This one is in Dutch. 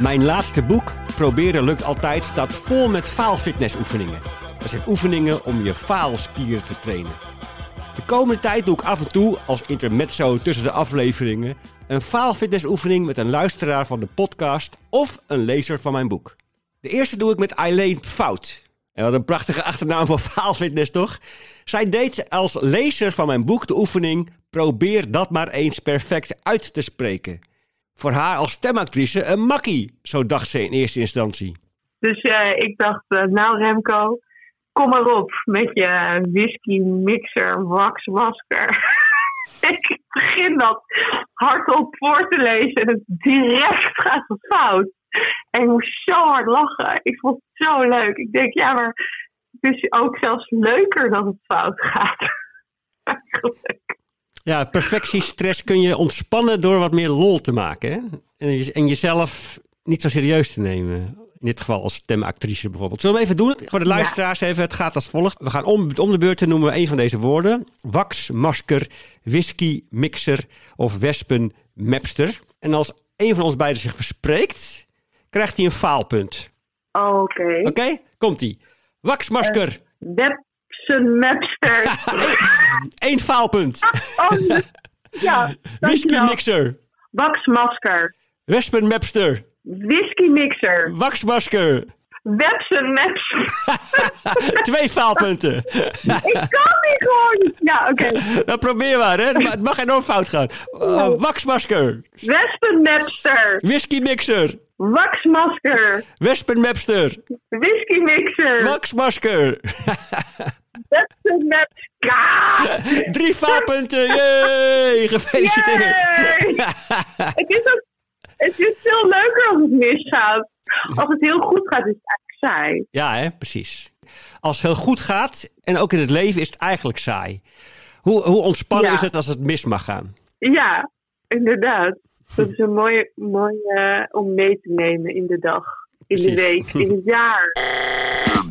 Mijn laatste boek, Proberen lukt altijd, staat vol met faalfitnessoefeningen. Dat zijn oefeningen om je faalspieren te trainen. De komende tijd doe ik af en toe, als intermezzo tussen de afleveringen, een faalfitnessoefening met een luisteraar van de podcast of een lezer van mijn boek. De eerste doe ik met Eileen Fout. En wat een prachtige achternaam voor faalfitness, toch? Zij deed als lezer van mijn boek de oefening Probeer dat maar eens perfect uit te spreken. Voor haar als stemactrice een makkie, zo dacht ze in eerste instantie. Dus eh, ik dacht, eh, nou Remco, kom maar op met je whisky mixer waxmasker. ik begin dat hardop voor te lezen en het direct gaat fout. En ik moest zo hard lachen. Ik vond het zo leuk. Ik denk, ja, maar het is ook zelfs leuker dat het fout gaat. Eigenlijk. Ja, perfectiestress kun je ontspannen door wat meer lol te maken. Hè? En, je- en jezelf niet zo serieus te nemen. In dit geval als stemactrice bijvoorbeeld. Zullen we even doen? Voor de luisteraars even. Het gaat als volgt. We gaan om, om de beurt te noemen we een van deze woorden. Wax, masker, whisky, mixer of wespenmapster. En als een van ons beiden zich verspreekt, krijgt hij een faalpunt. Oké. Oké? Komt-ie. Waxmasker. Websen Mapster. Eén faalpunt. Oh, ja, Whisky mixer. Waxmasker. Wespenmapster. Whisky mixer. Waxmasker. Websen Mapster. Twee faalpunten. ik kan niet gewoon. Ja, oké. Dan probeer maar, hè. Het mag enorm fout gaan. Uh, waxmasker. Wespenmapster. Whisky mixer. Waxmasker. Wespenmapster. Whisky mixer. Waxmasker. Wespenmapster. Drie faalpunten. Yay. Gefeliciteerd. Het is ook het is veel leuker als het misgaat. Als het heel goed gaat, is het eigenlijk saai. Ja, hè, precies. Als het heel goed gaat, en ook in het leven, is het eigenlijk saai. Hoe, hoe ontspannen Ja. is het als het mis mag gaan? Ja, inderdaad. Dat is een mooie, mooie eh, om mee te nemen in de dag, in de week, in het jaar.